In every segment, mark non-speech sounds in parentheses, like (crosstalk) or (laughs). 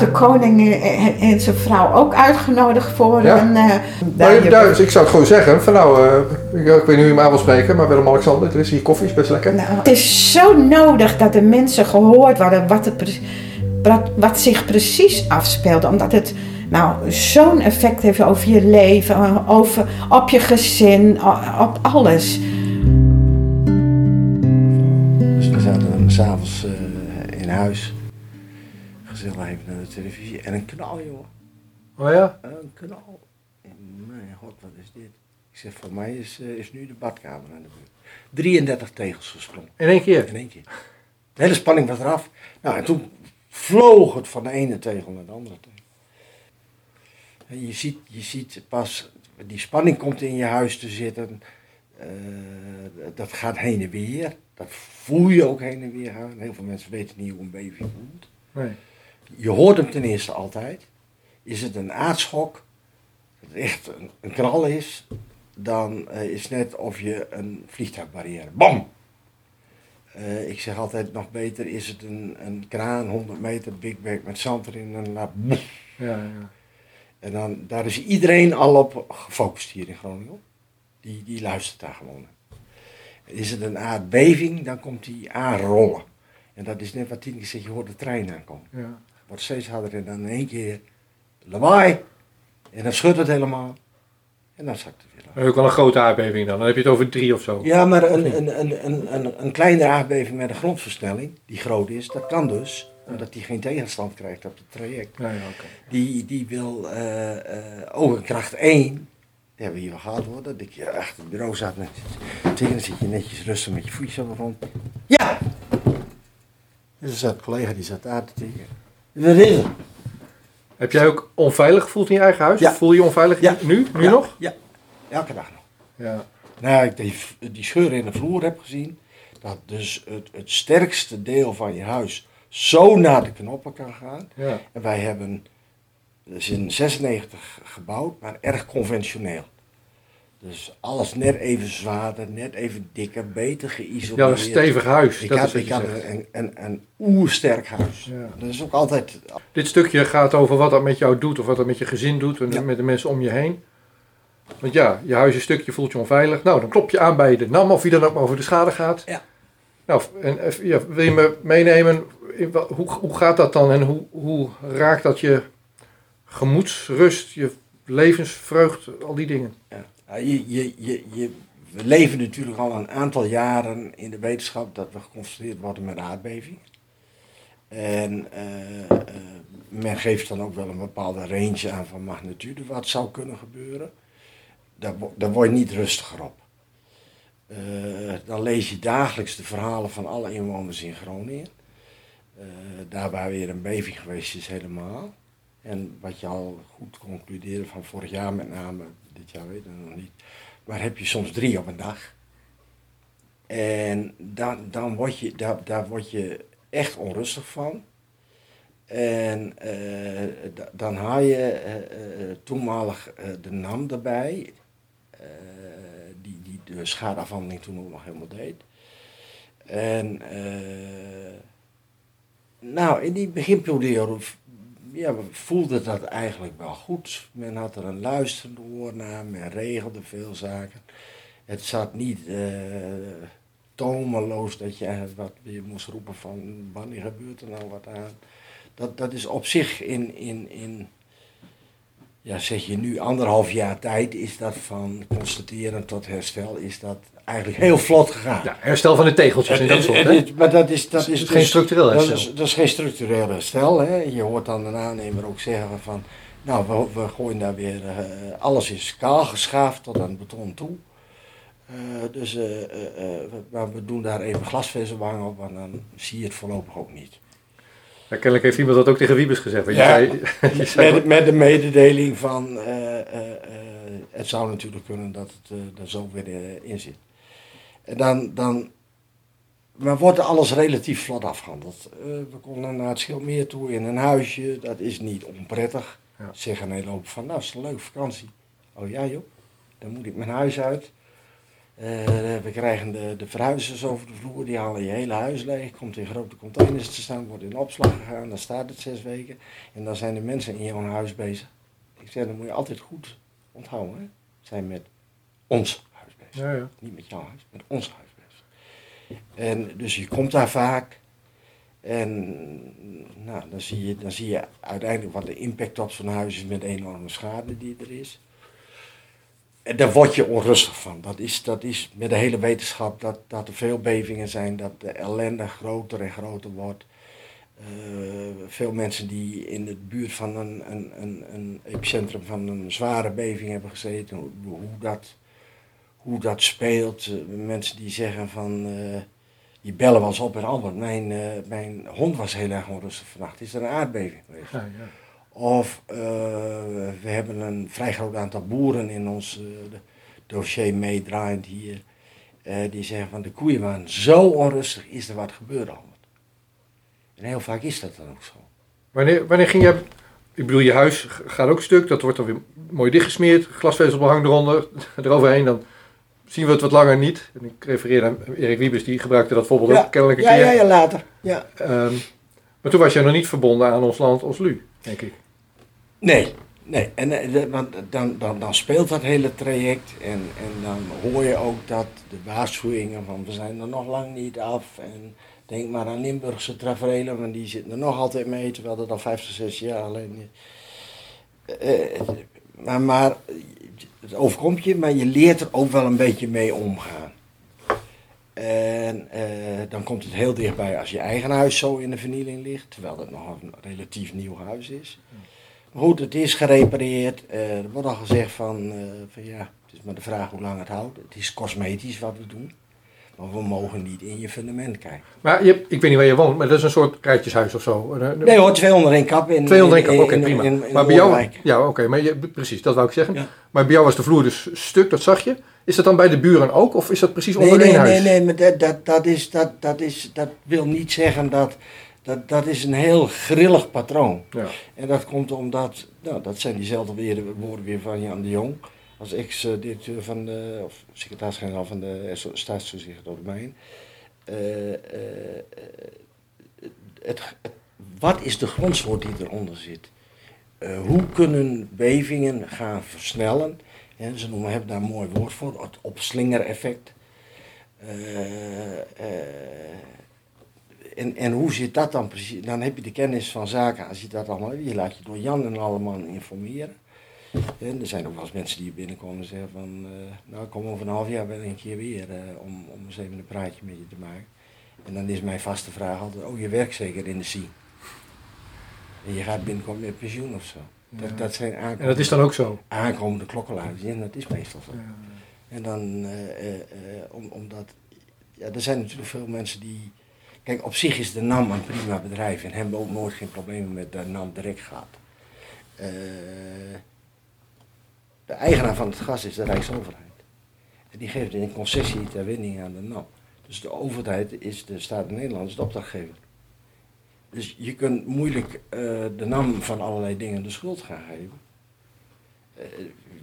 had de koning en, en zijn vrouw ook uitgenodigd voor Ja. een... eh, nou, dus ik zou het gewoon zeggen, van nou, eh, ik, ik weet niet hoe je hem aan wil spreken, maar Willem-Alexander, er is hier koffie, is best lekker. Nou, het is zo nodig dat de mensen gehoord worden wat, het, pre- wat, wat zich precies afspeelt. Omdat het nou, zo'n effect heeft over je leven, over, op je gezin, op alles. Dus we zaten dan s'avonds uh, in huis. Gezellig even televisie. En een knal, jongen. Oh ja? Een knal. En Mijn god, wat is dit? Ik zeg, voor mij is, eh, is nu de badkamer aan de beurt. 33 tegels gesprongen. In één keer? In één keer. De hele spanning was eraf. Nou, en toen vloog het van de ene tegel naar de andere tegel. En je ziet, je ziet pas, die spanning komt in je huis te zitten. Eh, dat gaat heen en weer. Dat voel je ook heen en weer gaan. Heel veel mensen weten niet hoe een beving voelt. Nee. Je hoort hem ten eerste altijd. Is het een aardschok, dat het echt een, een knal is, dan eh, is het net of je een vliegtuigbarrière. Bam! Eh, ik zeg altijd nog beter, is het een, een kraan, 100 meter, big bag met zand erin en laat. Ja, ja. En dan, daar is iedereen al op gefocust hier in Groningen. Die, die luistert daar gewoon naar. Is het een aardbeving, dan komt die aanrollen. En dat is net wat Tineke zegt, je hoort de trein aankomen. ja. Wordt steeds harder en dan in één keer lawaai. En dan schudt het helemaal. En dan zakt het weer ook wel een grote aardbeving dan. Dan heb je het over drie of zo. Ja, maar een, een, een, een, een, een kleine aardbeving met een grondversnelling, die groot is, dat kan dus. Omdat die geen tegenstand krijgt op het traject. Ja, ja, oké. Die, die wil eh eh ook een kracht 1. Die hebben we hier wel gehad hoor. Dat ik achter het bureau zat. Tegen dan zit je netjes rustig met je voetjes op de grond. Ja! Dus er zat een collega die zat daar te tikken. Is het? Heb jij ook onveilig gevoeld in je eigen huis? Ja. Voel je je onveilig Ja. nu? Nu Ja, nog? Ja, elke dag nog. Ja. Nou, ik die, die scheuren in de vloer heb gezien. Dat dus het, het sterkste deel van je huis zo naar de knoppen kan gaan. ja. En wij hebben, dat is in 96 gebouwd, maar erg conventioneel. Dus alles net even zwaarder, net even dikker, beter Ja, geïsoleerd. een stevig huis. Ik dat had, is wat ik je had zegt. een, een, een oersterk huis. Ja. Dat is ook altijd Dit stukje gaat over wat dat met jou doet of wat dat met je gezin doet en Ja. met de mensen om je heen. Want ja, je huis een stukje voelt je onveilig. Nou, dan klop je aan bij de NAM of wie dan ook maar over de schade gaat. Ja. Nou, en eh, ja, wil je me meenemen, hoe, hoe gaat dat dan en hoe, hoe raakt dat je gemoedsrust, je levensvreugd, al die dingen? Ja, Ja, je, je, je, we leven natuurlijk al een aantal jaren in de wetenschap dat we geconfronteerd worden met aardbeving. En eh, eh, men geeft dan ook wel een bepaalde range aan van magnitude wat zou kunnen gebeuren. Daar, daar word je niet rustiger op. Eh, dan lees je dagelijks de verhalen van alle inwoners in Groningen. Daar waar weer een beving geweest is helemaal. En wat je al goed concludeerde van vorig jaar met name, dit jaar weet ik nog niet. Maar heb je soms drie op een dag. En dan, dan word je, daar, daar word je echt onrustig van. En eh, da- dan haal je eh, toenmalig de NAM erbij, die, die de schadeafhandeling toen ook nog helemaal deed. En nou, in die beginperiode ja, we voelden dat eigenlijk wel goed. Men had er een luisterende oor naar, men regelde veel zaken. Het zat niet tomeloos dat je wat weer moest roepen van wanneer gebeurt er nou wat aan. Dat, dat is op zich in, in, in, ja zeg je nu anderhalf jaar tijd, is dat van constateren tot herstel, is dat eigenlijk heel vlot gegaan. Ja, herstel van de tegeltjes en dat soort. Hè? maar dat is, dat is geen structureel dat herstel. is, dat is geen structureel herstel. Hè. Je hoort dan de aannemer ook zeggen van, nou we, we gooien daar weer, eh, alles is kaal geschaafd tot aan het beton toe. Eh, dus eh, we, maar we doen daar even glasvezelwang op en dan zie je het voorlopig ook niet. Ja, kennelijk heeft iemand dat ook tegen Wiebes gezegd. Want je Ja. zei, (laughs) je zei Met, met de mededeling van, eh, eh, eh, het zou natuurlijk kunnen dat het eh, er zo weer in zit. En dan, dan maar wordt alles relatief vlot afgehandeld. Eh, we konden naar het Schilmeer toe in een huisje, dat is niet onprettig. Ja. Zeggen een hele hoop van, nou, is het een leuke vakantie. Oh ja joh, dan moet ik mijn huis uit. Eh, we krijgen de, de verhuizers over de vloer, die halen je hele huis leeg. Komt in grote containers te staan, wordt in opslag gegaan, dan staat het zes weken. En dan zijn de mensen in jouw huis bezig. Ik zeg, dan moet je altijd goed onthouden. Hè? Zijn met ons huis bezig. Ja, ja. Niet met jouw huis, met ons huis bezig. En dus je komt daar vaak. En nou, dan, zie je, dan zie je uiteindelijk wat de impact op zo'n huis is met de enorme schade die er is. Daar word je onrustig van. Dat is, dat is met de hele wetenschap dat, dat er veel bevingen zijn, dat de ellende groter en groter wordt. Eh, veel mensen die in de buurt van een, een, een, een epicentrum van een zware beving hebben gezeten, hoe, hoe dat, hoe dat speelt. Eh, mensen die zeggen van, eh, die bellen eens op en Albert, mijn, mijn hond was heel erg onrustig vannacht. Is er een aardbeving geweest? Ja, ja. Of eh, we hebben een vrij groot aantal boeren in ons eh, dossier meedraaiend hier. eh, die zeggen van de koeien waren zo onrustig, is er wat gebeurd al. En heel vaak is dat dan ook zo. Wanneer, wanneer ging jij... Ik bedoel, je huis gaat ook stuk. Dat wordt dan weer mooi dichtgesmeerd. Glasvezelbehang eronder, (laughs) eroverheen. Dan zien we het wat langer niet. En ik refereer aan Erik Wiebes. Die gebruikte dat voorbeeld ook kennelijk een ja, keer. ja, ja, later. Ja. Ehm, maar toen was jij nog niet verbonden aan ons land, ons lu, denk ik. Nee, nee. En, eh, want dan, dan, dan speelt dat hele traject en, en dan hoor je ook dat de waarschuwingen van we zijn er nog lang niet af. En denk maar aan Limburgse tafereelen, want die zitten er nog altijd mee, terwijl dat al 50, 60 jaar alleen eh, maar, maar het overkomt je, maar je leert er ook wel een beetje mee omgaan. En dan komt het heel dichtbij als je eigen huis zo in de vernieling ligt, terwijl het nog een relatief nieuw huis is. Maar goed, het is gerepareerd. Eh, er wordt al gezegd van, eh, van ja, het is maar de vraag hoe lang het houdt. Het is cosmetisch wat we doen. Maar we mogen niet in je fundament kijken. Maar je ik weet niet waar je woont, maar dat is een soort rijtjeshuis of zo. Een- Nee hoor, 201 kap in 200 in- oké, in- prima. in- in maar bij jou, ja, oké, maar je, precies, dat wou ik zeggen. Ja. Maar bij jou was de vloer dus stuk, dat zag je. Is dat dan bij de buren ook, of is dat precies Nee, onder nee, nee, huis? nee, maar dat, dat, dat, is, dat, dat, is, dat wil niet zeggen dat, dat, dat is een heel grillig patroon. Ja. En dat komt omdat, nou, dat zijn diezelfde weer- woorden weer van Jan de Jong, als ex-directeur van de, of secretaris-generaal van de staatstoezicht door de Mijn. Eh, eh, het, het- wat is de grondsoort die eronder zit? Eh, hoe kunnen bevingen gaan versnellen? Hè, ze noemen, hebben daar een mooi woord voor, het opslingereffect. Eh, en, en hoe zit dat dan precies? Dan heb je de kennis van zaken, als je dat allemaal hebt. Je laat je door Jan en allemaal informeren. En er zijn ook wel eens mensen die binnenkomen en zeggen van, eh, nou kom over een half jaar wel een keer weer eh, om, om eens even een praatje met je te maken. En dan is mijn vaste vraag altijd, oh je werkt zeker in de SIE. En je gaat binnenkort met pensioen of zo. Dat, Ja. dat zijn En aankomende, dat is dan ook zo. aankomende klokkenluiders. En dat is meestal zo. Ja. En dan, eh, om, omdat, ja, er zijn natuurlijk veel mensen die, kijk, op zich is de NAM een prima bedrijf en hebben ook nooit geen problemen met de NAM direct gaat. Eh, de eigenaar van het gas is de Rijksoverheid. En die geeft een concessie ter winning aan de NAM. Dus de overheid is de staat Nederland is de opdrachtgever. Dus je kunt moeilijk eh, de NAM van allerlei dingen de schuld gaan geven. Eh,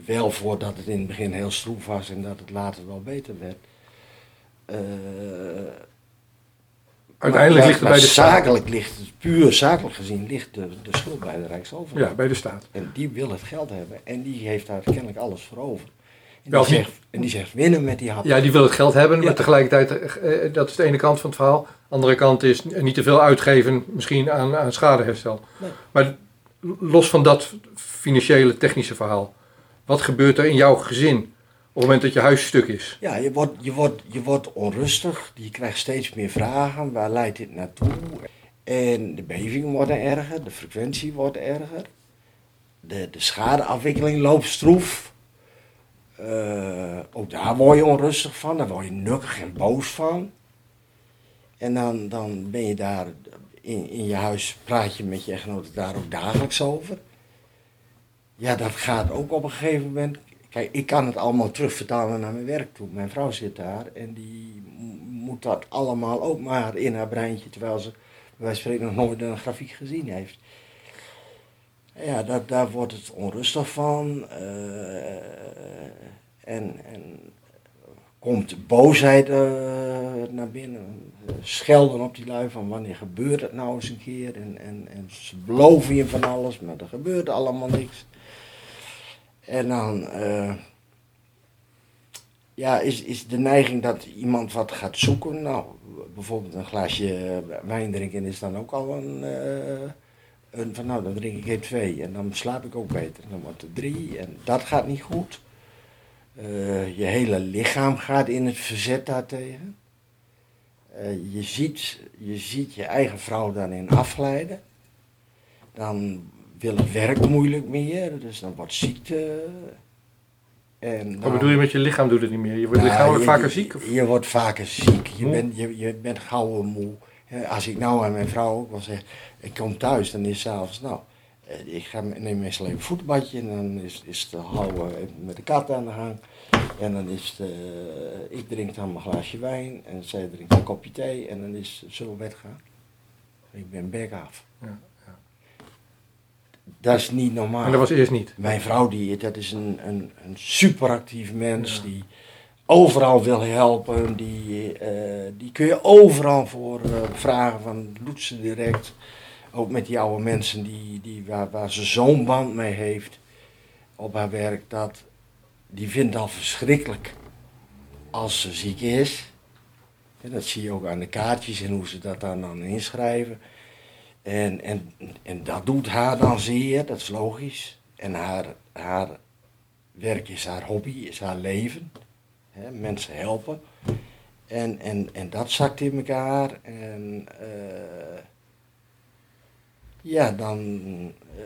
wel voordat het in het begin heel stroef was en dat het later wel beter werd. Eh, Uiteindelijk maar- ligt het bij de staat. zakelijk ligt het, puur zakelijk gezien, ligt de, de schuld bij de Rijksoverheid. Ja, bij de staat. En die wil het geld hebben en die heeft daar kennelijk alles voor over. En Wel die, zegt, en die zegt winnen met die hap. Ja, die wil het geld hebben, maar tegelijkertijd, eh, dat is de ene kant van het verhaal. De andere kant is niet te veel uitgeven, misschien aan, aan schadeherstel. Nee. Maar los van dat financiële, technische verhaal. Wat gebeurt er in jouw gezin het moment dat je huis stuk is? Ja, je wordt, je, wordt, je wordt onrustig, je krijgt steeds meer vragen, waar leidt dit naartoe? En de bevingen worden erger, de frequentie wordt erger, de, de schadeafwikkeling loopt stroef. Eh, ook daar word je onrustig van, daar word je nukkig en boos van. En dan, dan ben je daar in, in je huis, praat je met je echtgenote daar ook dagelijks over. Ja, dat gaat ook op een gegeven moment. Kijk, ik kan het allemaal terugvertalen naar mijn werk toe. Mijn vrouw zit daar en die moet dat allemaal ook maar in haar breintje, terwijl ze van spreken nog nooit een grafiek gezien heeft. Ja, dat, daar wordt het onrustig van. eh, en, en komt boosheid eh, naar binnen. Schelden op die lui van wanneer gebeurt het nou eens een keer. En, en, en ze beloven je van alles, maar er gebeurt allemaal niks. En dan eh, ja, is, is de neiging dat iemand wat gaat zoeken. Nou, bijvoorbeeld een glaasje wijn drinken is dan ook al een, eh, een van nou, dan drink ik er twee en dan slaap ik ook beter. Dan wordt het drie en dat gaat niet goed. Eh, je hele lichaam gaat in het verzet daartegen. Eh, je, ziet, je ziet je eigen vrouw daarin afleiden. Dan wil het werk moeilijk meer, dus dan wordt ziekte. En Wat dan- bedoel je met je lichaam doet het niet meer? Je wordt Nou, lichamelijk je- vaker ziek? Of? Je wordt vaker ziek. Je bent, je, je bent gauw moe. Als ik nou aan mijn vrouw ook wel zeg, ik kom thuis, dan is s'avonds, nou, eh, ik ga, neem meestal even een voetbadje en dan is, is de houden even met de kat aan de gang. En dan is het, eh, ik drink dan mijn glaasje wijn en zij drinkt een kopje thee en dan is het zo bed gaan. Ik ben bek af. Ja, Dat is niet normaal. En dat was eerst niet. Mijn vrouw, die, dat is een, een, een superactief mens die overal wil helpen. Die, eh, die kun je overal voor eh, vragen, van doet ze direct. Ook met die oude mensen die, die, waar, waar ze zo'n band mee heeft op haar werk. Dat, die vindt al verschrikkelijk als ze ziek is. En dat zie je ook aan de kaartjes en hoe ze dat dan, dan inschrijven. En, en, en dat doet haar dan zeer, dat is logisch. En haar, haar werk is haar hobby, is haar leven. Mensen helpen. En, en, en dat zakt in elkaar. En eh, ja, dan eh,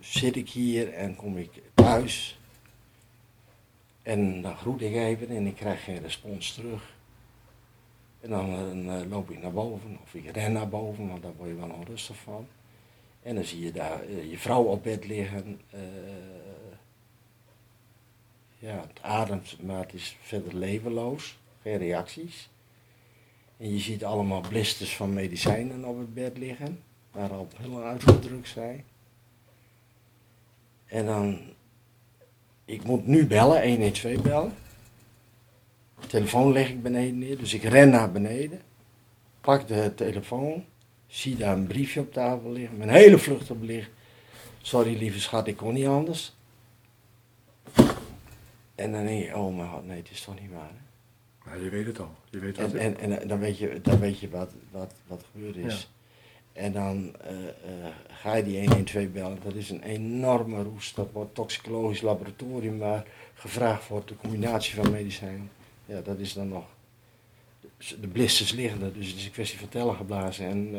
zit ik hier en kom ik thuis. En dan groet ik even en ik krijg geen respons terug. En dan, eh, eh, loop ik naar boven of ik ren naar boven, want daar word je wel onrustig van. En dan zie je daar eh, je vrouw op bed liggen. ja, het ademt, maar het is verder levenloos. Geen reacties. En je ziet allemaal blisters van medicijnen op het bed liggen, waarop pillen uitgedrukt zijn. En dan, ik moet nu bellen, 112 bellen. Telefoon leg ik beneden neer, dus ik ren naar beneden. Pak de telefoon, zie daar een briefje op tafel liggen, een hele vlucht op ligt. Sorry lieve schat, ik kon niet anders. En dan denk je, oh mijn god, nee, het is toch niet waar. Hè? Maar je weet het al. Je weet wat En, en, en dan weet je, dan weet je wat, wat, wat gebeurd is. En dan eh, eh, ga je die 112 bellen. Dat is een enorme roes. Dat wordt toxicologisch laboratorium waar gevraagd wordt de combinatie van medicijnen. Ja, dat is dan nog. De blisters liggen er, dus het is een kwestie van tellen geblazen. En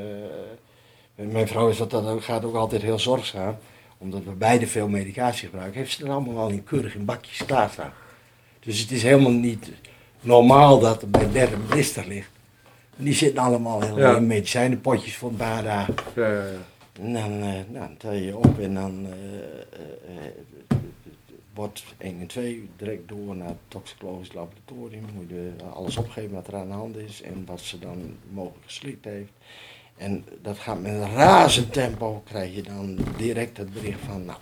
eh, mijn vrouw is dat, dat ook, gaat ook altijd heel zorgzaam, omdat we beide veel medicatie gebruiken. Heeft ze er allemaal al in keurig in bakjes klaarstaan. Dus het is helemaal niet normaal dat er bij een blister ligt. En die zitten allemaal heel Ja. in medicijnenpotjes voor een paar dagen. Ja, ja, ja. En dan, eh, nou, dan tel je op en dan eh, wordt 1 en 2 direct door naar het toxicologisch laboratorium. Moet je alles opgeven wat er aan de hand is en wat ze dan mogelijk geslikt heeft. En dat gaat met een razend tempo, krijg je dan direct het bericht van, nou,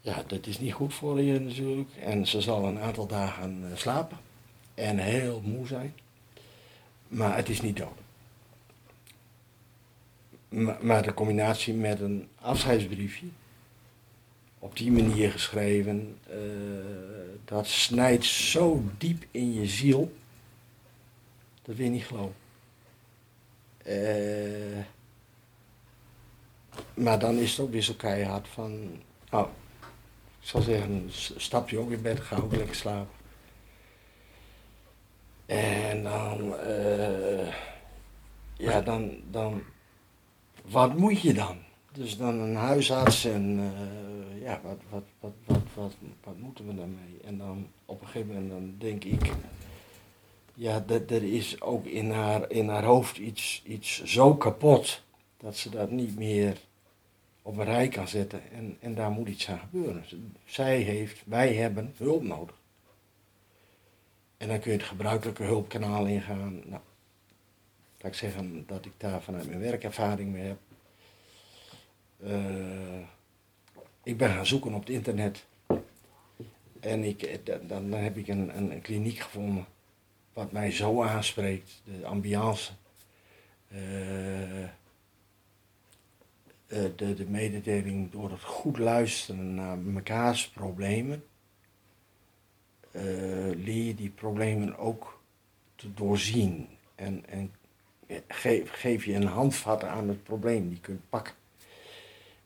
ja, dat is niet goed voor je natuurlijk. En ze zal een aantal dagen eh, slapen en heel moe zijn. Maar het is niet dood. Maar de combinatie met een afscheidsbriefje, op die manier geschreven, eh, dat snijdt zo diep in je ziel, dat wil je niet geloven. Eh, maar dan is het ook weer zo keihard van, nou, ik zal zeggen, stap je ook in bed, ga ook lekker slapen. En dan, eh, ja, dan, dan, wat moet je dan? Dus dan een huisarts en ja, wat, wat, wat, wat, wat, wat moeten we daarmee? En dan op een gegeven moment dan denk ik, ja, dat, er is ook in haar, in haar hoofd iets, iets zo kapot dat ze dat niet meer op een rij kan zetten en, en daar moet iets aan gebeuren. Zij heeft, wij hebben hulp nodig. En dan kun je het gebruikelijke hulpkanaal ingaan. Nou, laat ik zeggen dat ik daar vanuit mijn werkervaring mee heb. Eh, ik ben gaan zoeken op het internet. En ik, eh, dan, dan heb ik een, een, kliniek gevonden wat mij zo aanspreekt, de ambiance. Eh, eh, de, de mededeling door het goed luisteren naar mekaars problemen, leer je die problemen ook te doorzien. En, en geef, geef je een handvat aan het probleem die je kunt pakken.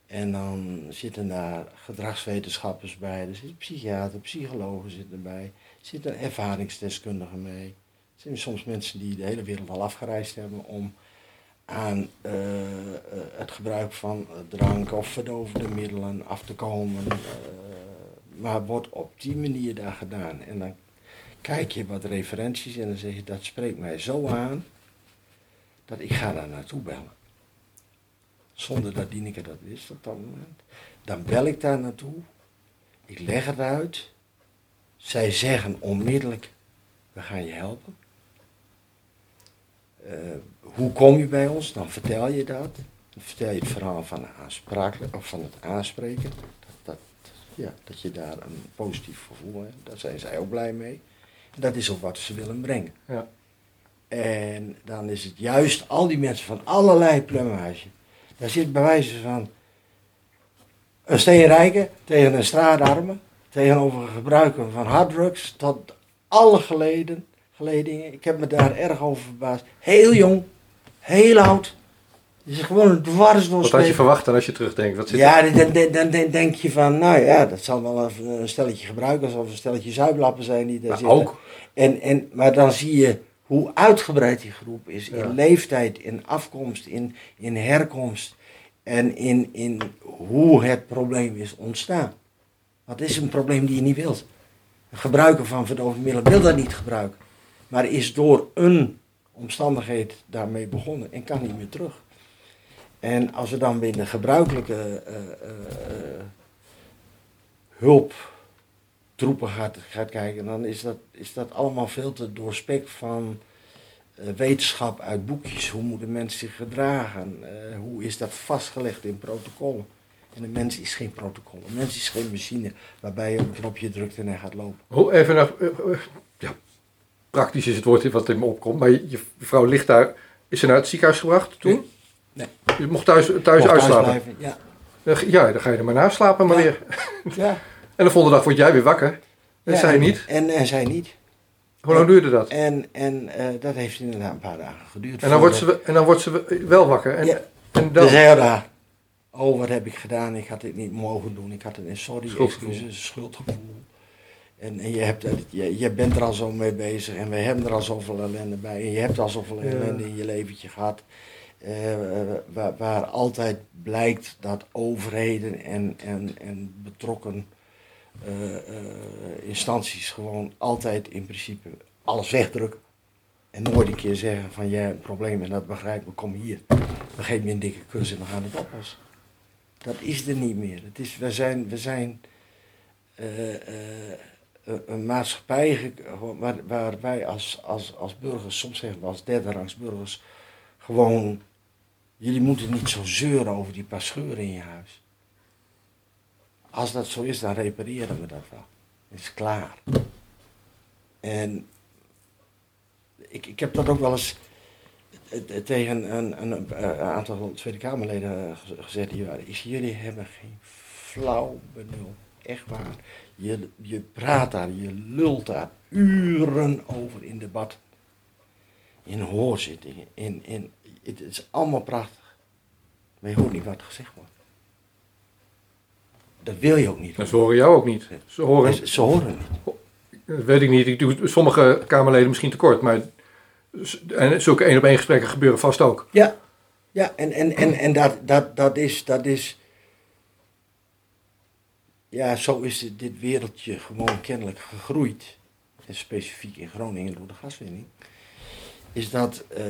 En dan zitten daar gedragswetenschappers bij, er zitten psychiater, psychologen zitten erbij, er zitten ervaringsdeskundigen mee. Er zijn soms mensen die de hele wereld al afgereisd hebben om aan eh, eh, het gebruik van drank of verdovende middelen af te komen. eh, maar wordt op die manier daar gedaan. En dan kijk je wat referenties en dan zeg je dat spreekt mij zo aan dat ik ga daar naartoe bellen. Zonder dat Dieneke dat wist op dat moment. Dan bel ik daar naartoe. Ik leg het uit. Zij zeggen onmiddellijk, we gaan je helpen. Eh, hoe kom je bij ons? Dan vertel je dat. Dan vertel je het verhaal van, of van het aanspreken. Dat, dat, ja, dat je daar een positief gevoel hebt. Daar zijn zij ook blij mee. En dat is ook wat ze willen brengen. Ja. En dan is het juist al die mensen van allerlei plumage. Daar zit bij wijze van een steenrijke tegen een straatarme, tegenover het gebruiken van harddrugs, tot alle geleden, geledingen. Ik heb me daar erg over verbaasd. Heel jong, heel oud. Het is gewoon een dwars Wat had je verwacht dan als je terugdenkt? Wat zit ja, dan, dan, dan, denk je van, nou ja, dat zal wel een, stelletje gebruikers of een stelletje zuiplappen zijn die daar zitten. ook. En, en, maar dan zie je hoe uitgebreid die groep is Ja. in leeftijd, in afkomst, in, in herkomst en in, in hoe het probleem is ontstaan. Wat is een probleem die je niet wilt? Een gebruiker van verdovende middelen wil dat niet gebruiken, maar is door een omstandigheid daarmee begonnen en kan niet meer terug. En als we dan binnen gebruikelijke eh, eh, eh, hulptroepen gaat, gaat kijken, dan is dat, is dat allemaal veel te doorspekt van eh, wetenschap uit boekjes. Hoe moeten mensen zich gedragen? Eh, hoe is dat vastgelegd in protocollen? En een mens is geen protocol. Een mens is geen machine waarbij je op een knopje drukt en hij gaat lopen. Hoe even naar, eh, ja, praktisch is het woord wat in me opkomt, maar je, je vrouw ligt daar, is ze naar het ziekenhuis gebracht toen? Nee. Je mocht thuis, thuis Mocht uitslapen? Ja. Ja, dan ga je er maar naast slapen maar Ja. weer. Ja. (laughs) En de volgende dag word jij weer wakker. En Ja, zij niet. En, en zij niet. Hoe lang duurde dat? En, en eh, dat heeft inderdaad een paar dagen geduurd. En dan wordt ze, en dan wordt ze wel wakker. En, Ja. en dan, hij daar, oh wat heb ik gedaan, ik had dit niet mogen doen, ik had een sorry, Schuldgevoel. excuses, schuldgevoel. En, en je, hebt, je, je bent er al zo mee bezig en we hebben er al zoveel ellende bij. En je hebt al zoveel Ja. ellende in je leventje gehad. eh, waar, waar altijd blijkt dat overheden en, en, en betrokken instanties gewoon altijd in principe alles wegdrukken. En nooit een keer zeggen van jij hebt een probleem en dat begrijp ik, kom hier. We geven je een dikke kus en we gaan het oplossen. Dat is er niet meer. Het is, we zijn, we zijn eh, eh, een- maatschappij waar, waar wij als, als, als burgers, soms zeggen we als derde rangs burgers, gewoon, jullie moeten niet zo zeuren over die paar scheuren in je huis. Als dat zo is, dan repareren we dat wel. Is klaar. En ik, ik heb dat ook wel eens eh, eh, tegen een, een, eh, aantal Tweede Kamerleden gez- gezegd. die waren, is, jullie hebben geen flauw benul. Echt waar. Je, je praat daar, je lult daar uren over in debat. In hoorzittingen. In, in, het is allemaal prachtig. Maar je hoort niet wat gezegd wordt. Dat wil je ook niet. En ze horen jou ook niet. Ze horen, Ze, ze horen niet. dat weet ik niet, ik doe sommige Kamerleden misschien tekort, maar en zulke één op één gesprekken gebeuren vast ook. Ja, ja en, en, en, en dat, dat, dat, is, dat is. Ja, zo is dit, dit wereldje gewoon kennelijk gegroeid. En specifiek in Groningen door de gaswinning. Is dat. eh,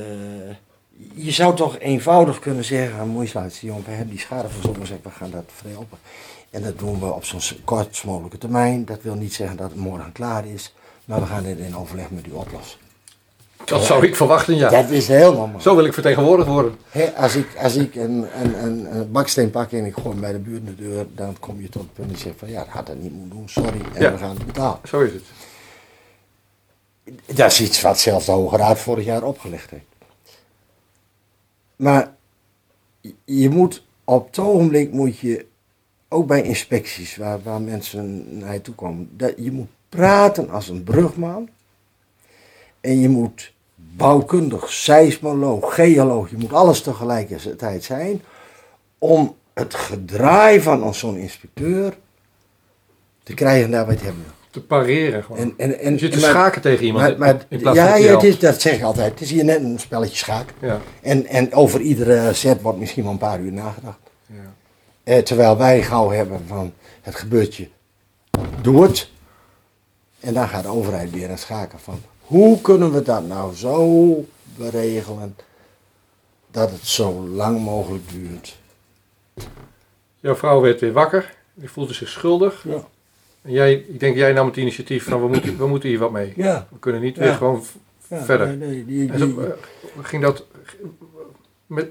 je zou toch eenvoudig kunnen zeggen: mooi sluiten, jongen, we hebben die schade verzonnen, we gaan dat verhelpen. En dat doen we op zo'n kort mogelijke termijn. Dat wil niet zeggen dat het morgen klaar is, maar we gaan dit in overleg met u oplossen. Dat zou ik verwachten, ja. Dat is heel normaal. Zo wil ik vertegenwoordigd worden. Als ik, als ik een, een, een, een baksteen pak en ik gooi hem bij de buurt de deur, dan kom je tot het punt dat je zegt van ja, dat had dat niet moeten doen, sorry, en Ja. we gaan het betalen. Zo is het. Dat is iets wat zelfs de Hoge Raad vorig jaar opgelegd heeft. Maar je- je moet op het ogenblik moet je, ook bij inspecties waar, waar mensen naar je toe komen, dat, je moet praten als een brugman. En je moet bouwkundig, seismoloog, geoloog, je moet alles tegelijkertijd zijn. Om het gedraai van zo'n inspecteur te krijgen daar wat je hebben. Te pareren gewoon. En, en, en, je zit te schaken tegen iemand maar, maar, in plaats ja, van ja het is, dat zeg ik altijd. Het is hier net een spelletje schaak. Ja, En, en over iedere set wordt misschien wel een paar uur nagedacht. Eh, terwijl wij gauw hebben van het gebeurt je, doe het. En dan gaat de overheid weer aan schaken van hoe kunnen we dat nou zo beregelen dat het zo lang mogelijk duurt. Jouw vrouw werd weer wakker. Die voelde zich schuldig. Ja. En jij, ik denk jij nam het initiatief van we moeten, we moeten hier wat mee. Ja. We kunnen niet Ja. weer gewoon verder. nee, nee, die- En zo, die- eh, ging dat,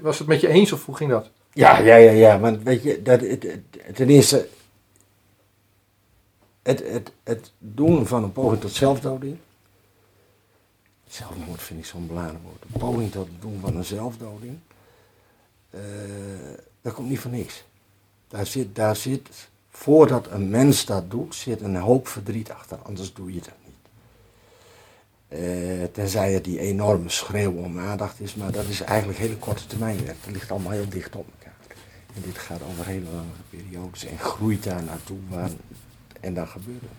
was het met je eens of hoe ging dat? Ja, ja, ja, ja, want weet je, dat, het, het- ten eerste, het, het, het doen van een poging tot zelfdoding. Zelfmoord vind ik zo'n belangrijk woord. Een poging tot het doen van een zelfdoding. eh, dat komt niet van niks. Daar zit, daar zit, voordat een mens dat doet, zit een hoop verdriet achter, anders doe je dat niet. Eh, tenzij het die enorme schreeuw om aandacht is, maar dat is eigenlijk hele korte termijn werk. Dat ligt allemaal heel dicht op. En dit gaat over hele lange periodes en groeit daar naartoe waar, en dan gebeurt het.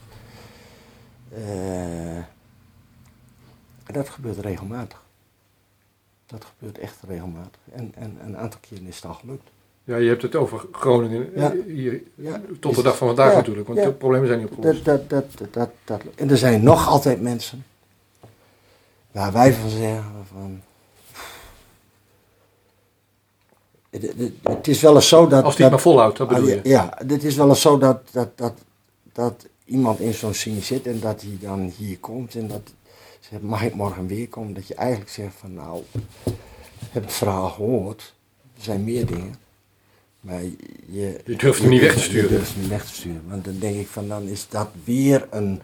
Eh, en dat gebeurt regelmatig. Dat gebeurt echt regelmatig. En, en een aantal keren is het al gelukt. Ja, je hebt het over Groningen Ja. eh, hier, Ja. tot de dag van vandaag Ja. natuurlijk, want de problemen zijn niet opgelost. Dat, dat, dat, en er zijn nog altijd mensen waar wij van zeggen van. Het, is wel eens zo dat. Als die maar volhoudt, dat bedoel Ah, je. ja, Ja, het is wel eens zo dat, dat, dat, dat iemand in zo'n scene zit en dat hij dan hier komt en dat zegt, mag ik morgen weer komen? Dat je eigenlijk zegt van nou, ik heb het verhaal gehoord, er zijn meer dingen. Maar je, Je durft hem niet weg te sturen. Je durft hem niet weg te sturen. Want dan denk ik van dan is dat weer een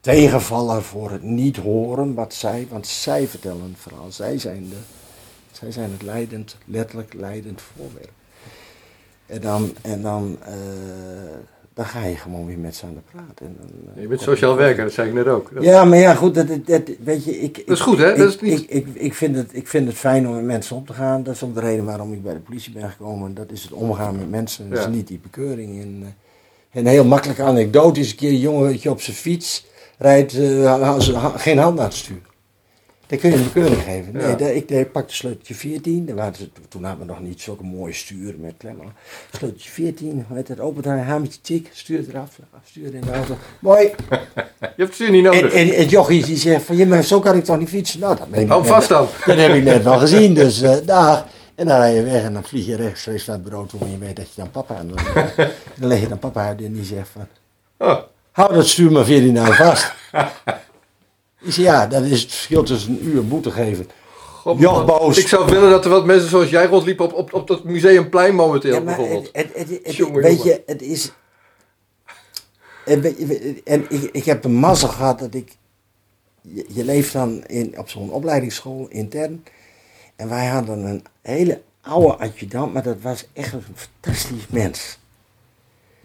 tegenvaller voor het niet horen wat zij, want zij vertellen het verhaal. Zij zijn, de, zij zijn het leidend, letterlijk leidend voorwerp. En dan, en dan, eh, dan ga je gewoon weer met ze aan de praat. En dan, eh, Je bent sociaal werker, dat zei ik net ook. Dat- Ja, maar ja, goed, dat, dat, dat- weet je, ik... Dat is goed, hè? Ik, Dat is niet- ik, ik, ik, vind het, ik vind het fijn om met mensen op te gaan. Dat is ook de reden waarom ik bij de politie ben gekomen. Dat is het omgaan met mensen, dat Ja. is niet die bekeuring. En, eh, een heel makkelijke anekdote is een keer een jongetje op zijn fiets rijdt, eh, geen hand aan het stuur. Dan kun je een bekeuring geven. Nee, Ja. daar- ik ik pakte sleuteltje 14. Daar waren ze, toen hadden we nog niet zulke mooie sturen met klemmen. Sleuteltje 14, met het opendraaien, hamertje tik, stuur eraf, stuur in de auto. Mooi, (laughs) Je hebt het stuur niet en, nodig. en het jochie die zegt van, ja, maar zo kan ik toch niet fietsen? Nou, dat, ben ik Hou vast dan. dat heb ik net wel (laughs) gezien, dus eh dag. En dan rij je weg en dan vlieg je rechtstreeks naar het bureau toe en je weet dat je dan papa aan doet. (laughs) Dan leg je dan papa uit en die zegt van, Oh, hou dat stuur maar 14 nou vast. Ja, dat is het verschil tussen een uur boete geven. God. Ik zou willen dat er wat mensen zoals jij rondliepen op, op, op dat museumplein momenteel Ja, bijvoorbeeld. het, het, het, weet je, het is... En, ik, ik heb de mazzel gehad dat ik... Je, je leeft dan in, op zo'n opleidingsschool intern. En wij hadden een hele oude adjudant, maar dat was echt een fantastisch mens.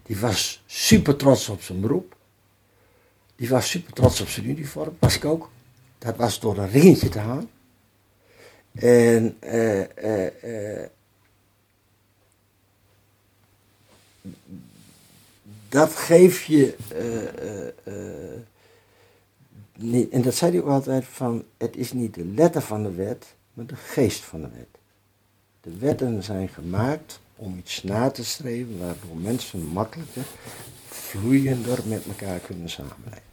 Die was super trots op zijn beroep. Die was super trots op zijn uniform, was ik ook. Dat was door een ringetje te halen. En eh, eh, eh, dat geeft je. en dat zei hij ook altijd: van het is niet de letter van de wet, maar de geest van de wet. De wetten zijn gemaakt om iets na te streven waardoor mensen makkelijker, vloeiender met elkaar kunnen samenleven.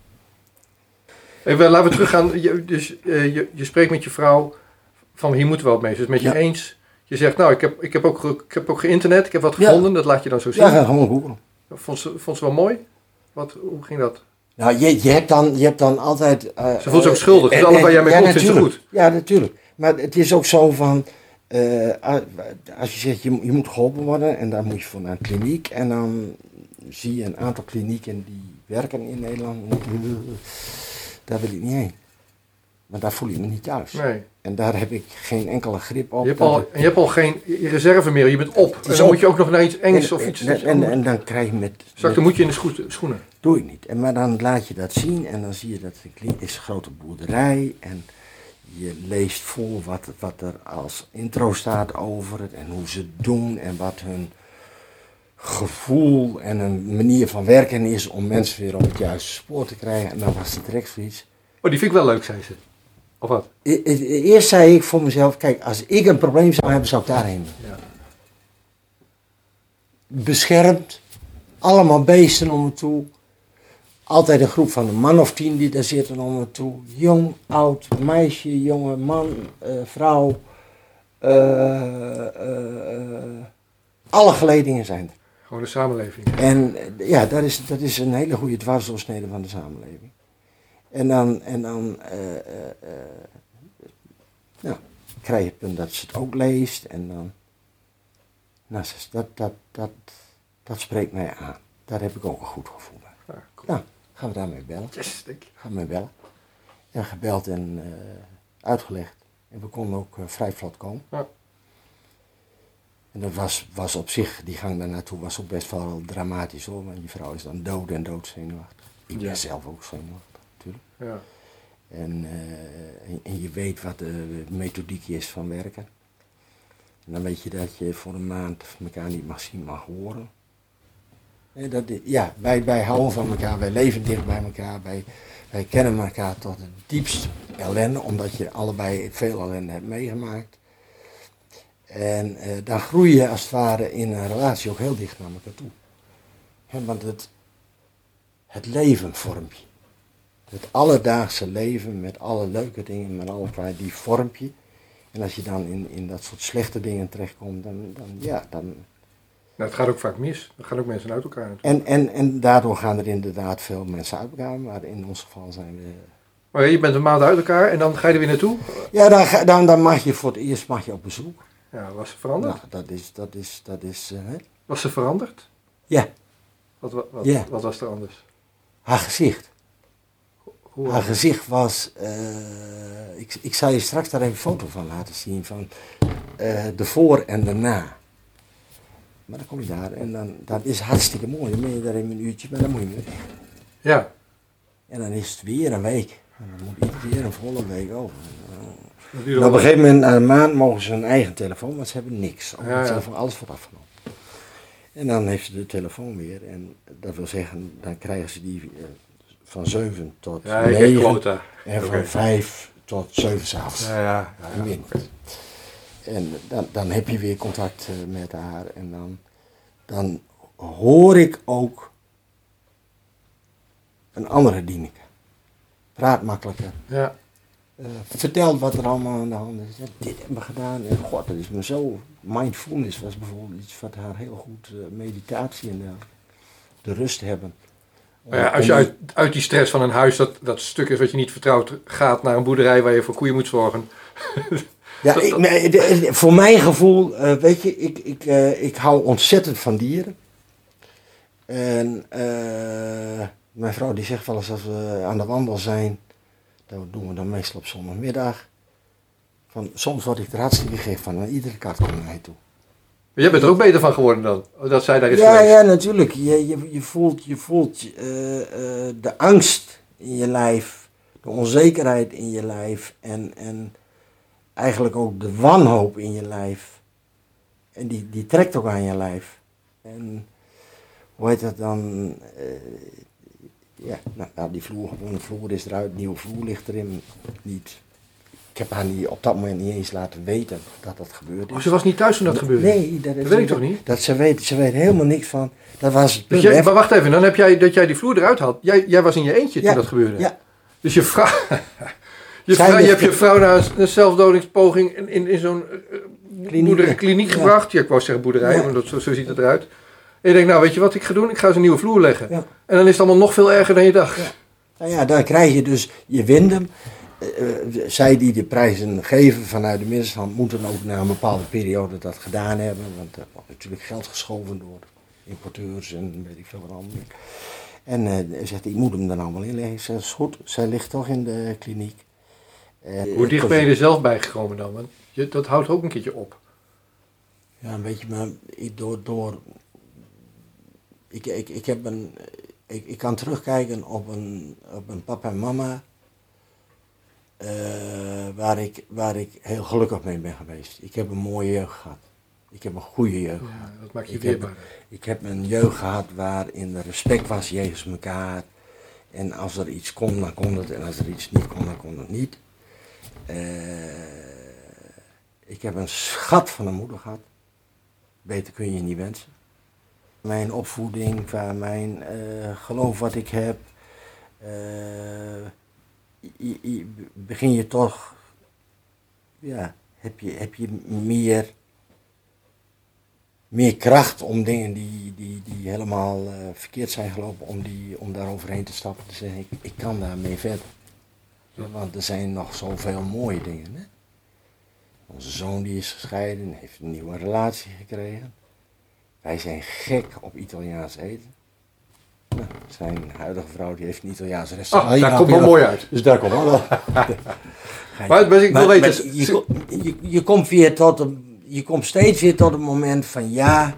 Even, laten we teruggaan. Je, dus, eh, je, je spreekt met je vrouw van hier moeten we wat mee. Dus met je Ja. eens. Je zegt, nou, ik heb, ik heb ook, ik heb ook geïnternet, ik heb wat Ja. gevonden, dat laat je dan zo zien. Ja, ga gewoon googlen. Vond, ze, vond ze wel mooi? Wat, hoe ging dat? Nou, je, je, hebt dan, je hebt dan altijd... eh, Ze voelt zich ook eh, schuldig, dus alles waar jij mee ja, komt ze natuurlijk. goed. Ja, natuurlijk. Maar het is ook zo van... eh, als je zegt, je, je moet geholpen worden en daar moet je voor naar een kliniek. En dan zie je een aantal klinieken die werken in Nederland. Daar wil ik niet heen. Maar daar voel ik me niet thuis. Nee. En daar heb ik geen enkele grip op. Je hebt, al, je hebt al geen reserve meer, je bent op. En dan op. moet je ook nog naar iets Engels of iets... en, en, en dan krijg je met... Straks met- dan moet je in de scho- schoenen. doe ik niet. En, maar dan laat je dat zien en dan zie je dat het is een grote boerderij. En je leest voor wat, wat er als intro staat over het en hoe ze het doen en wat hun gevoel en een manier van werken is om mensen weer op het juiste spoor te krijgen. En dan was het direct zoiets. Oh, die vind ik wel leuk, zei ze. Of wat? E- e- Eerst zei ik voor mezelf, kijk, als ik een probleem zou hebben, zou ik daarheen. Ja. beschermd. Allemaal beesten om me toe. Altijd een groep van een man of tien die daar zitten om me toe. Jong, oud, meisje, jongen, man, eh, vrouw. Eh, eh, alle geledingen zijn er. Gewoon de samenleving. En eh, ja, dat is, dat is een hele goede dwarsdoorsnede van de samenleving. En dan, en dan eh, eh, nou, krijg je het punt dat ze het ook leest. En dan, nou, dat, dat, dat, dat spreekt mij aan. Daar heb ik ook een goed gevoel bij. Ja, cool. Nou, gaan we daarmee bellen. Yes, denk ik. Gaan we mee bellen. En gebeld en uitgelegd. En we konden ook vrij vlot komen. Ja. En dat was, was op zich, die gang daar naartoe was ook best wel dramatisch hoor. Want die vrouw is dan dood en doodzenuwachtig. Ik ben Ja. zelf ook zenuwachtig natuurlijk. Ja. En, eh, en, en je weet wat de methodiek is van werken. En dan weet je dat je voor een maand elkaar niet mag zien, mag horen. En dat, ja, wij, wij houden van elkaar, wij leven dicht bij elkaar, wij, wij kennen elkaar tot het diepst ellende, omdat je allebei veel ellende hebt meegemaakt. En eh, dan groei je als het ware in een relatie ook heel dicht naar elkaar toe. Want het, het leven vormt je. Het alledaagse leven met alle leuke dingen, met alle kwaad, die vormt je. En als je dan in, in dat soort slechte dingen terechtkomt, dan, dan ja, dan... Nou, het gaat ook vaak mis. Dan gaan ook mensen uit elkaar natuurlijk. En, en, en daardoor gaan er inderdaad veel mensen uit elkaar, maar in ons geval zijn we... Maar je bent een maand uit elkaar en dan ga je er weer naartoe. Ja, dan, dan, dan mag je voor het eerst mag je op bezoek. Ja, was ze veranderd? Nou, dat is, dat is, dat is, eh? Was ze veranderd? ja, Wat, wat, wat, Ja. wat was er anders? haar gezicht. Hoe Haar gezicht was, eh, ik, ik zal je straks daar even een foto van laten zien, van eh, de voor en de na. Maar dan kom je daar en dan, dat is hartstikke mooi. Dan ben je daar in een uurtje, maar dan moet je weer weg. Ja. En dan is het weer een week. En dan moet iedere keer een volle week over. En duurde op een gegeven moment, na een maand, mogen ze hun eigen telefoon, want ze hebben niks. Ja, telefoon, alles wordt afgenomen. En dan heeft ze de telefoon weer. En dat wil zeggen, dan krijgen ze die eh, van 7 tot Ja, ik heb 9. quota. En van 5 tot 7 s'avonds. Ja, ja. ja. En dan, dan heb je weer contact eh, met haar. En dan, dan hoor ik ook een andere Dieneke. Praat makkelijker. Ja. Eh, vertelt wat er allemaal aan de hand is. Ja, dit hebben we gedaan. En god, dat is me zo. Mindfulness was bijvoorbeeld iets wat haar heel goed. eh, meditatie en dergelijke. De rust hebben. Ja, als je uit, uit die stress van een huis, dat, dat stuk is wat je niet vertrouwt, gaat naar een boerderij waar je voor koeien moet zorgen. Ja, Dat- ik, nee, de- voor mijn gevoel, eh, weet je, ik, ik, eh, ik hou ontzettend van dieren. En eh, mijn vrouw die zegt wel eens als we aan de wandel zijn, dat doen we dan meestal op zondagmiddag. Van, soms word ik er hartstikke gek van en iedere kaart komt naar mij toe. Maar jij bent er ook beter van geworden dan, dat zij daar is Ja, geweest. ja, natuurlijk. Je, je, je voelt, je voelt eh, eh, de angst in je lijf, de onzekerheid in je lijf en, en eigenlijk ook de wanhoop in je lijf. En die, die trekt ook aan je lijf. En hoe heet dat dan? eh, ja, nou, die vloer, gewoon de vloer is eruit, nieuwe vloer ligt erin. Niet, ik heb haar niet, op dat moment niet eens laten weten dat dat gebeurd is. Oh, ze was niet thuis toen dat gebeurde? Nee, dat, Dat weet ik toch niet? Dat ze weet, ze weet helemaal niks van. Dat was het Dus jij, maar wacht even, dan heb jij dat jij die vloer eruit had. Jij, jij was in je eentje Ja, toen dat gebeurde. Ja, Dus je vrouw. (laughs) je, vrouw je hebt je vrouw naar een, zelfdodingspoging in, in, in zo'n eh, eh, Kliniek, Ja. gebracht. Ja, ik wou zeggen boerderij, maar dat, zo, zo ziet het eruit. En je denkt, nou weet je wat ik ga doen? Ik ga eens een nieuwe vloer leggen. Ja. En dan is het allemaal nog veel erger dan je dacht. Ja. Nou ja, dan krijg je dus, je wint hem. Eh, eh, zij die de prijzen geven vanuit de middenstand moeten ook na een bepaalde periode dat gedaan hebben. Want er wordt natuurlijk geld geschoven door importeurs en weet ik veel wat allemaal. En uh, zegt, ik moet hem er allemaal in leggen. Ik zeg, is goed, zij ligt toch in de kliniek. Hoe dicht ben je er zelf bij gekomen dan? Want je, dat houdt ook een keertje op. Ja, een beetje, maar ik, door, door ik, ik, ik, heb een, ik, ik kan terugkijken op een, op een papa en mama uh, waar, ik, waar ik heel gelukkig mee ben geweest. Ik heb een mooie jeugd gehad. Ik heb een goede jeugd ja, gehad. Dat maakt je ik weerbaar. Heb, ik heb een jeugd gehad waarin er respect was jegens elkaar. En als er iets kon, dan kon het. En als er iets niet kon, dan kon het niet. Uh, ik heb een schat van een moeder gehad. Beter kun je niet wensen. Mijn opvoeding, van mijn uh, geloof wat ik heb. Uh, begin je toch, ja, heb je, heb je meer, meer kracht om dingen die, die, die helemaal uh, verkeerd zijn gelopen, om, die, om daar overheen te stappen. Te zeggen, ik, ik kan daarmee verder. Want er zijn nog zoveel mooie dingen. Hè? Onze zoon die is gescheiden, heeft een nieuwe relatie gekregen. Wij zijn gek op Italiaans eten. Nou, zijn huidige vrouw die heeft een Italiaans restaurant. Oh, daar komt wel mooi uit. Dus daar komt wel. (laughs) maar, maar, ik wil weten. Je, je, je, komt weer tot een, je komt steeds weer tot het moment van ja,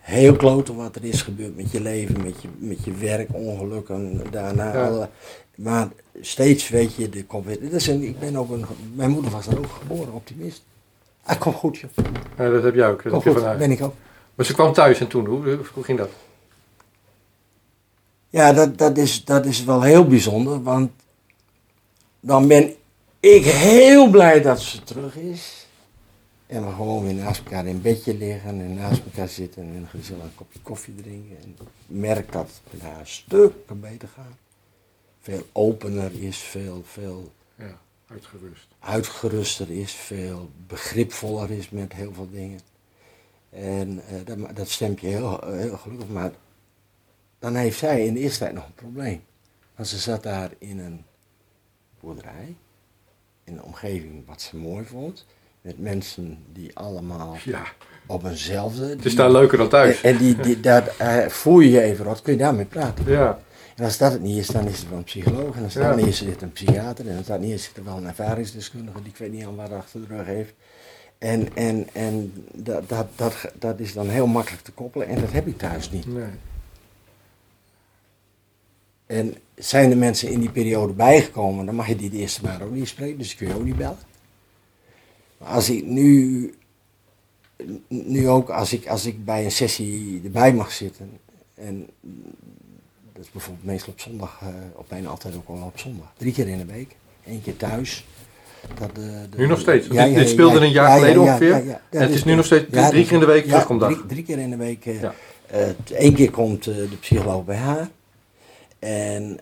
heel kloten wat er is gebeurd met je leven, met je, met je werk, ongelukken, daarna. Ja. Alle, maar steeds weet je, de komt weer. Dat is een, ik ben ook een, mijn moeder was er ook geboren, optimist. Ah, kom goed, joh. Ja, dat heb jij ook. Dat Kom heb je goed, vanuit. ben ik ook. Maar ze kwam thuis en toen, hoe, hoe ging dat? Ja, dat, dat, is, dat is wel heel bijzonder, want dan ben ik heel blij dat ze terug is. En we gewoon weer naast elkaar in bedje liggen en naast elkaar zitten en gezellig een kopje koffie drinken. En ik merk dat het met haar stukken beter gaat. Veel opener is, veel, veel uitgerust. uitgeruster is, veel begripvoller is met heel veel dingen. En uh, dat, dat stemt je heel, heel gelukkig. Maar dan heeft zij in de eerste tijd nog een probleem. Want ze zat daar in een boerderij, in een omgeving wat ze mooi vond, met mensen die allemaal Ja, op eenzelfde. het is daar leuker dan thuis. En, en die, die, daar uh, voel je je even wat, kun je daarmee praten. Ja, En als dat het niet is, dan is het wel een psycholoog. En als dat Ja. niet is, zit het een psychiater. En als dat niet is, zit er wel een ervaringsdeskundige die ik weet niet aan wat achter de rug heeft. En, en, en dat, dat, dat, dat is dan heel makkelijk te koppelen en dat heb ik thuis niet. nee. En zijn er mensen in die periode bijgekomen, dan mag je die de eerste maand ook niet spreken, dus kun je ook niet bellen. Maar als ik nu, nu ook, als ik, als ik bij een sessie erbij mag zitten, en dat is bijvoorbeeld meestal op zondag, uh, op bijna altijd ook wel op zondag, drie keer in de week, één keer thuis. Dat, uh, de, Nu nog steeds. dit, dit speelde een jaar geleden ongeveer. en het is nu nog steeds drie, drie keer in de week terugkomt dag. Drie, drie, keer in de week. Uh, Ja. Eén keer komt de psycholoog bij haar. En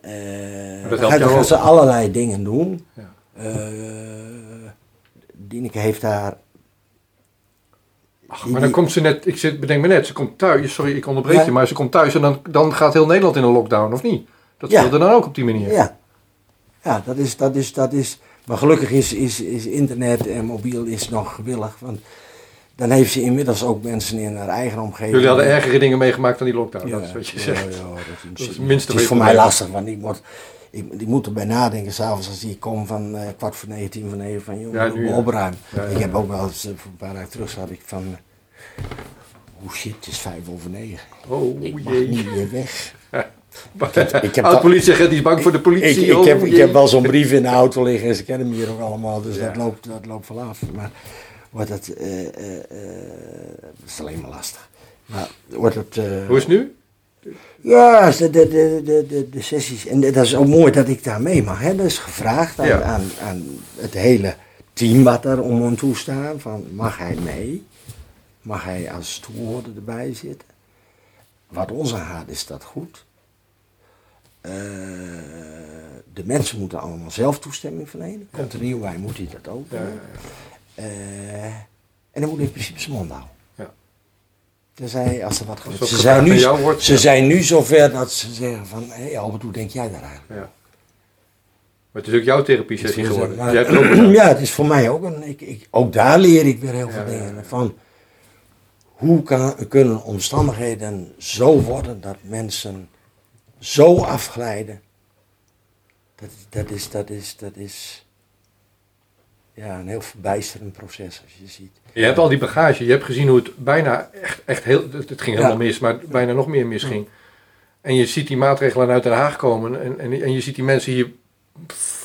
dat dan gaan ze allerlei dingen doen. Ja. Dieneke heeft daar. Ach, maar dan komt ze net, ik zit, bedenk me net, ze komt thuis, sorry ik onderbreek Ja. je, maar ze komt thuis en dan, dan gaat heel Nederland in een lockdown, of niet? Dat Ja. speelde dan ook op die manier. Ja, ja dat, is, dat, is, dat is. Maar gelukkig is, is, is internet en mobiel is nog gewillig. Want dan heeft ze inmiddels ook mensen in haar eigen omgeving. Jullie hadden ergere dingen meegemaakt dan die lockdown, Ja, dat is wat je ja, zegt. ja, dat is, Dat is het is voor mij lastig, want ik, moet, ik, ik moet erbij nadenken s'avonds als ik kom van eh, kwart voor negen, tien voor negen van jongen, Ja, ja, nu, ja. opruimen. Ja, ja, Ik heb ook wel eens, eh, voor een paar dagen terug zat ik van, hoe shit, het is vijf over negen. Oh Ik mag jee. niet meer weg. (laughs) ik heb Oud dat- politieagent, die is bang voor de politie. Ik, ik, oh, heb, ik heb wel zo'n brief in de auto liggen en ze kennen me hier ook allemaal, dus dat, loopt, dat loopt wel af. Maar wordt het, eh, eh, eh, dat is alleen maar lastig. Maar wordt het... eh, Hoe is het nu? Ja, de, de, de, de, de, sessies. En dat is ook mooi dat ik daar mee mag. Hè. Dat is gevraagd aan, Ja. aan, aan het hele team wat er om hem toe staat. Van, mag hij mee? Mag hij als toehoorder erbij zitten? Wat ons aangaat is dat goed. Eh, de mensen moeten allemaal zelf toestemming verlenen. Komt er nieuw bij, moet hij dat ook. Ja, doen. Eh, en dan moet hij in principe zijn mond houden. Als er wat gebeurt. Ze zijn, nu, aan wordt, ze ja. zijn nu zover dat ze zeggen van, hé hey Albert, hoe denk jij daaraan? Ja. Maar het is ook jouw therapie sessie geworden. maar- het (clears throat) ja, het is voor mij ook een. Ik, ik, ook daar leer ik weer heel veel dingen van. Hoe kan, kunnen omstandigheden zo worden dat mensen zo afglijden? Dat, dat is, dat is, dat is ja, een heel verbijsterend proces als je ziet. Je hebt al die bagage. Je hebt gezien hoe het bijna echt, echt heel... Het, ging helemaal Ja. mis, maar bijna nog meer misging. En je ziet die maatregelen uit Den Haag komen. En, en, en je ziet die mensen hier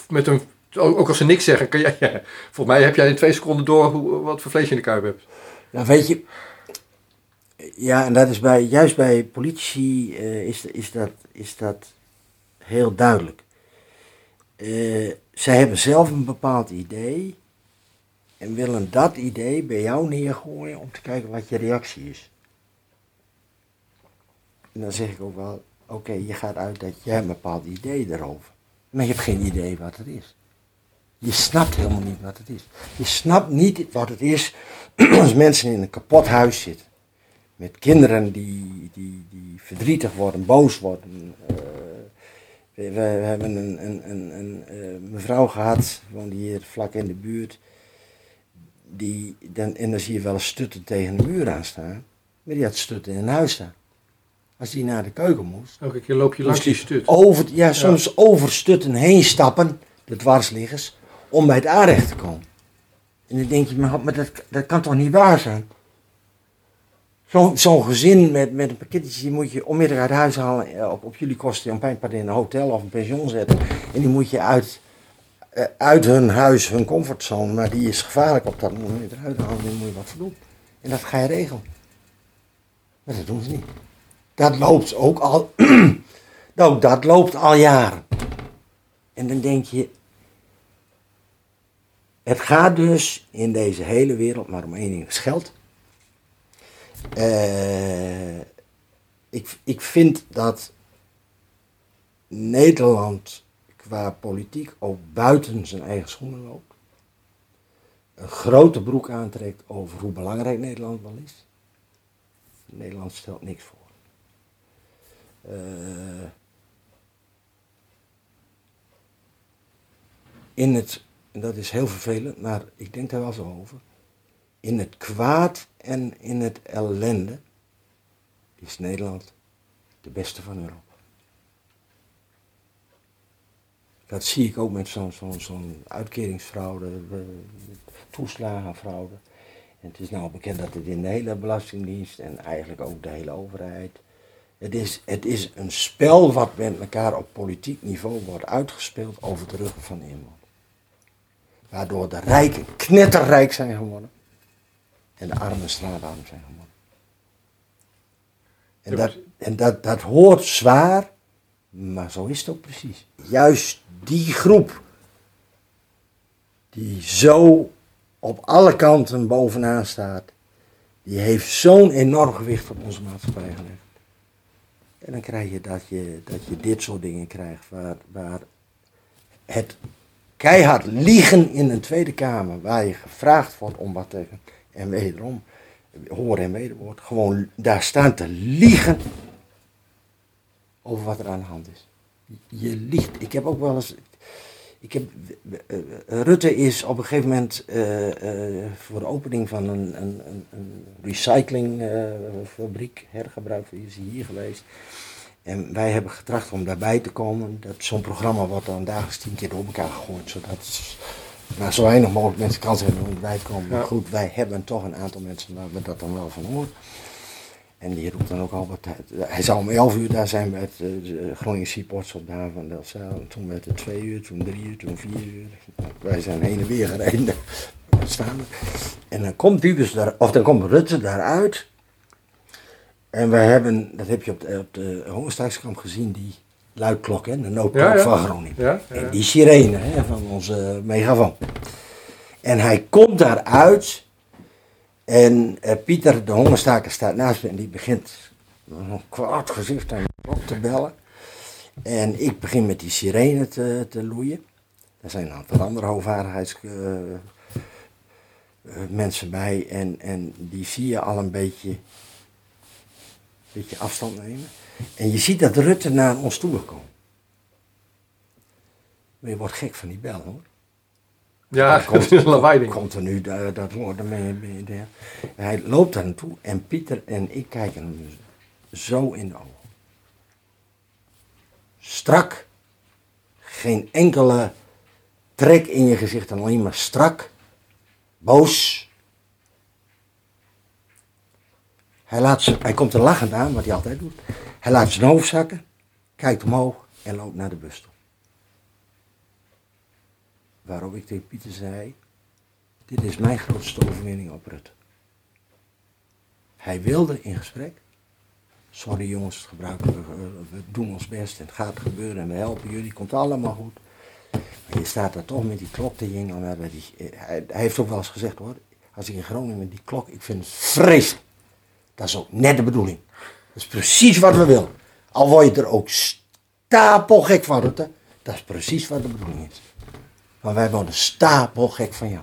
met een... Ook als ze niks zeggen, kan jij... (laughs) Ja, volgens mij heb jij in twee seconden door hoe, wat voor vlees je in de kuip hebt. Nou, weet je, ja, en dat is bij, juist bij politici eh, is, is, dat, is dat heel duidelijk. Eh, zij hebben zelf een bepaald idee en willen dat idee bij jou neergooien om te kijken wat je reactie is. En dan zeg ik ook wel, oké, je gaat uit dat jij een bepaald idee erover, maar je hebt geen idee wat het is. Je snapt helemaal niet wat het is. Je snapt niet wat het is (clears throat) als mensen in een kapot huis zitten. Met kinderen die, die, die verdrietig worden, boos worden. We, we hebben een, een, een, een eh, mevrouw gehad, woonde hier vlak in de buurt. Die, dan, en dan zie je wel eens stutten tegen de muur aan staan. Maar die had stutten in huis staan. Als die naar de keuken moest, Elke keer loop je langs die stut. over, ja, soms over stutten heen stappen, de dwarsliggers, om bij het aanrecht te komen. En dan denk je, maar, maar dat, dat kan toch niet waar zijn? Zo'n zo'n gezin met, met een pakketje, die moet je onmiddellijk uit huis halen, eh, op, op jullie kosten, een paar in een hotel of een pension zetten. En die moet je uit, uit hun huis, hun comfortzone, maar die is gevaarlijk op dat moment eruit halen, en daar moet je wat voor doen. En dat ga je regelen. Maar dat doen ze niet. Dat loopt ook al, (clears throat) nou, dat loopt al jaren. En dan denk je, het gaat dus in deze hele wereld maar om één ding, is geld. Eh, ik, ik vind dat Nederland qua politiek ook buiten zijn eigen schoenen loopt. Een grote broek aantrekt over hoe belangrijk Nederland wel is. Nederland stelt niks voor. Eh, in het, en dat is heel vervelend, maar ik denk daar wel zo over. In het kwaad en in het ellende is Nederland de beste van Europa. Dat zie ik ook met zo'n zo'n zo'n uitkeringsfraude, eh, toeslagenfraude. En het is nou bekend dat het in de hele Belastingdienst en eigenlijk ook de hele overheid. Het is, het is een spel wat met elkaar op politiek niveau wordt uitgespeeld over de ruggen van de inwoners. Waardoor de rijken knetterrijk zijn geworden en de armen straatarm zijn geworden. En, dat, en dat, dat hoort zwaar, maar zo is het ook precies. Juist die groep die zo op alle kanten bovenaan staat, die heeft zo'n enorm gewicht op onze maatschappij gelegd. En dan krijg je dat je, dat je dit soort dingen krijgt, waar, waar het keihard liegen in een Tweede Kamer, waar je gevraagd wordt om wat te en wederom, hoor en wederwoord, gewoon daar staan te liegen over wat er aan de hand is. Je liegt. Ik heb ook wel eens. Ik heb, eh, eh, Rutte is op een gegeven moment eh, voor de opening van een, een, een, recyclingfabriek, hergebruik, is hier geweest. En wij hebben getracht om daarbij te komen. Dat Zo'n programma wordt dan dagelijks tien keer door elkaar gegooid, zodat maar zo weinig mogelijk mensen kans hebben om erbij te komen. Maar goed, wij hebben toch een aantal mensen waar we dat dan wel van horen. En die roept dan ook al wat. Hij zou om 11 uur daar zijn het eh, de Groningen Seaports op de haven van Delfzijl. Toen werd het 2 uur, toen 3 uur, toen 4 uur. Nou, wij zijn heen en weer gereden. (laughs) we. En dan komt die dus daar, of dan komt Rutte daaruit. En wij hebben, dat heb je op de, op de gezien, die luidklok, hè, de noodklok Ja, ja. van Groningen. Ja. En die sirene hè, van onze megafoon. En hij komt daaruit. En eh, Pieter, de hongerstaker, staat naast me en die begint een kwaad gezicht aan klok te bellen. En ik begin met die sirene te, te loeien. Er zijn een aantal andere hoogvaardigheidsmensen mensen bij. En, en die zie je al een beetje beetje afstand nemen. En je ziet dat Rutte naar ons toe wil komen. Maar je wordt gek van die bel hoor. Ja, Dan dat (laughs) is een lawaai ding. Komt er nu dat, dat mee. Hij loopt daar naartoe en Pieter en ik kijken hem zo in de ogen. Strak. Geen enkele trek in je gezicht en alleen maar strak. Boos. Hij, laat zijn, hij komt er lachend aan, wat hij altijd doet. Hij laat zijn hoofd zakken, kijkt omhoog en loopt naar de bus toe. Waarop ik tegen Pieter zei, dit is mijn grootste overwinning op Rutte. Hij wilde in gesprek. Sorry jongens, het gebruiken we, we doen ons best en het gaat gebeuren en we helpen jullie, komt allemaal goed. Maar je staat daar toch met die klok te eh, Hij, hij heeft ook wel eens gezegd hoor, als ik in Groningen met die klok, ik vind het vreselijk. Dat is ook net de bedoeling. Dat is precies wat we willen. Al word je er ook stapelgek van, Rutte, dat is precies wat de bedoeling is. Maar wij worden stapelgek van jou.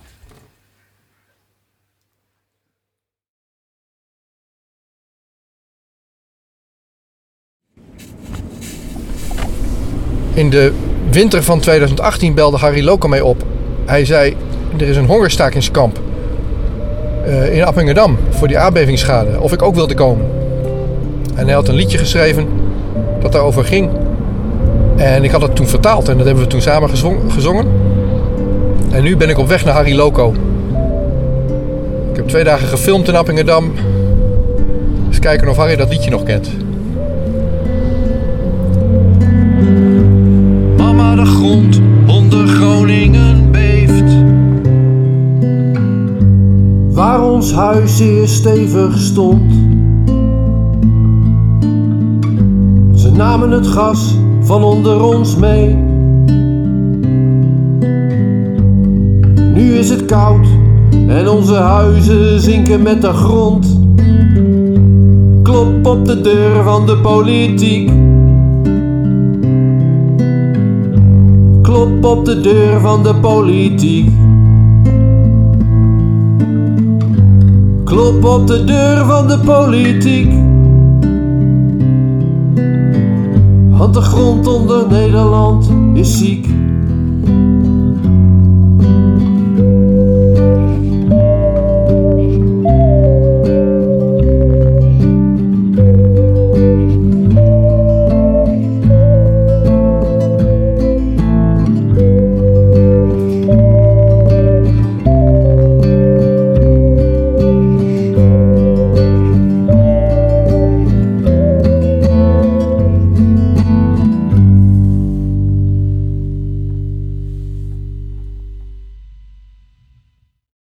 In de winter van 2018 belde Harry Loco mij op. Hij zei, er is een hongerstakingskamp eh, in Appingedam voor die aardbevingsschade. Of ik ook wilde komen. En hij had een liedje geschreven dat daarover ging. En ik had het toen vertaald en dat hebben we toen samen gezong- gezongen. En nu ben ik op weg naar Harry Loco. Ik heb twee dagen gefilmd in Appingedam. Eens kijken of Harry dat liedje nog kent. Mama, de grond onder Groningen beeft. Waar ons huis zeer stevig stond. Ze namen het gas van onder ons mee. Nu is het koud en onze huizen zinken met de grond. Klop op de deur van de politiek. Klop op de deur van de politiek. Klop op de deur van de politiek. Want de grond onder Nederland is ziek.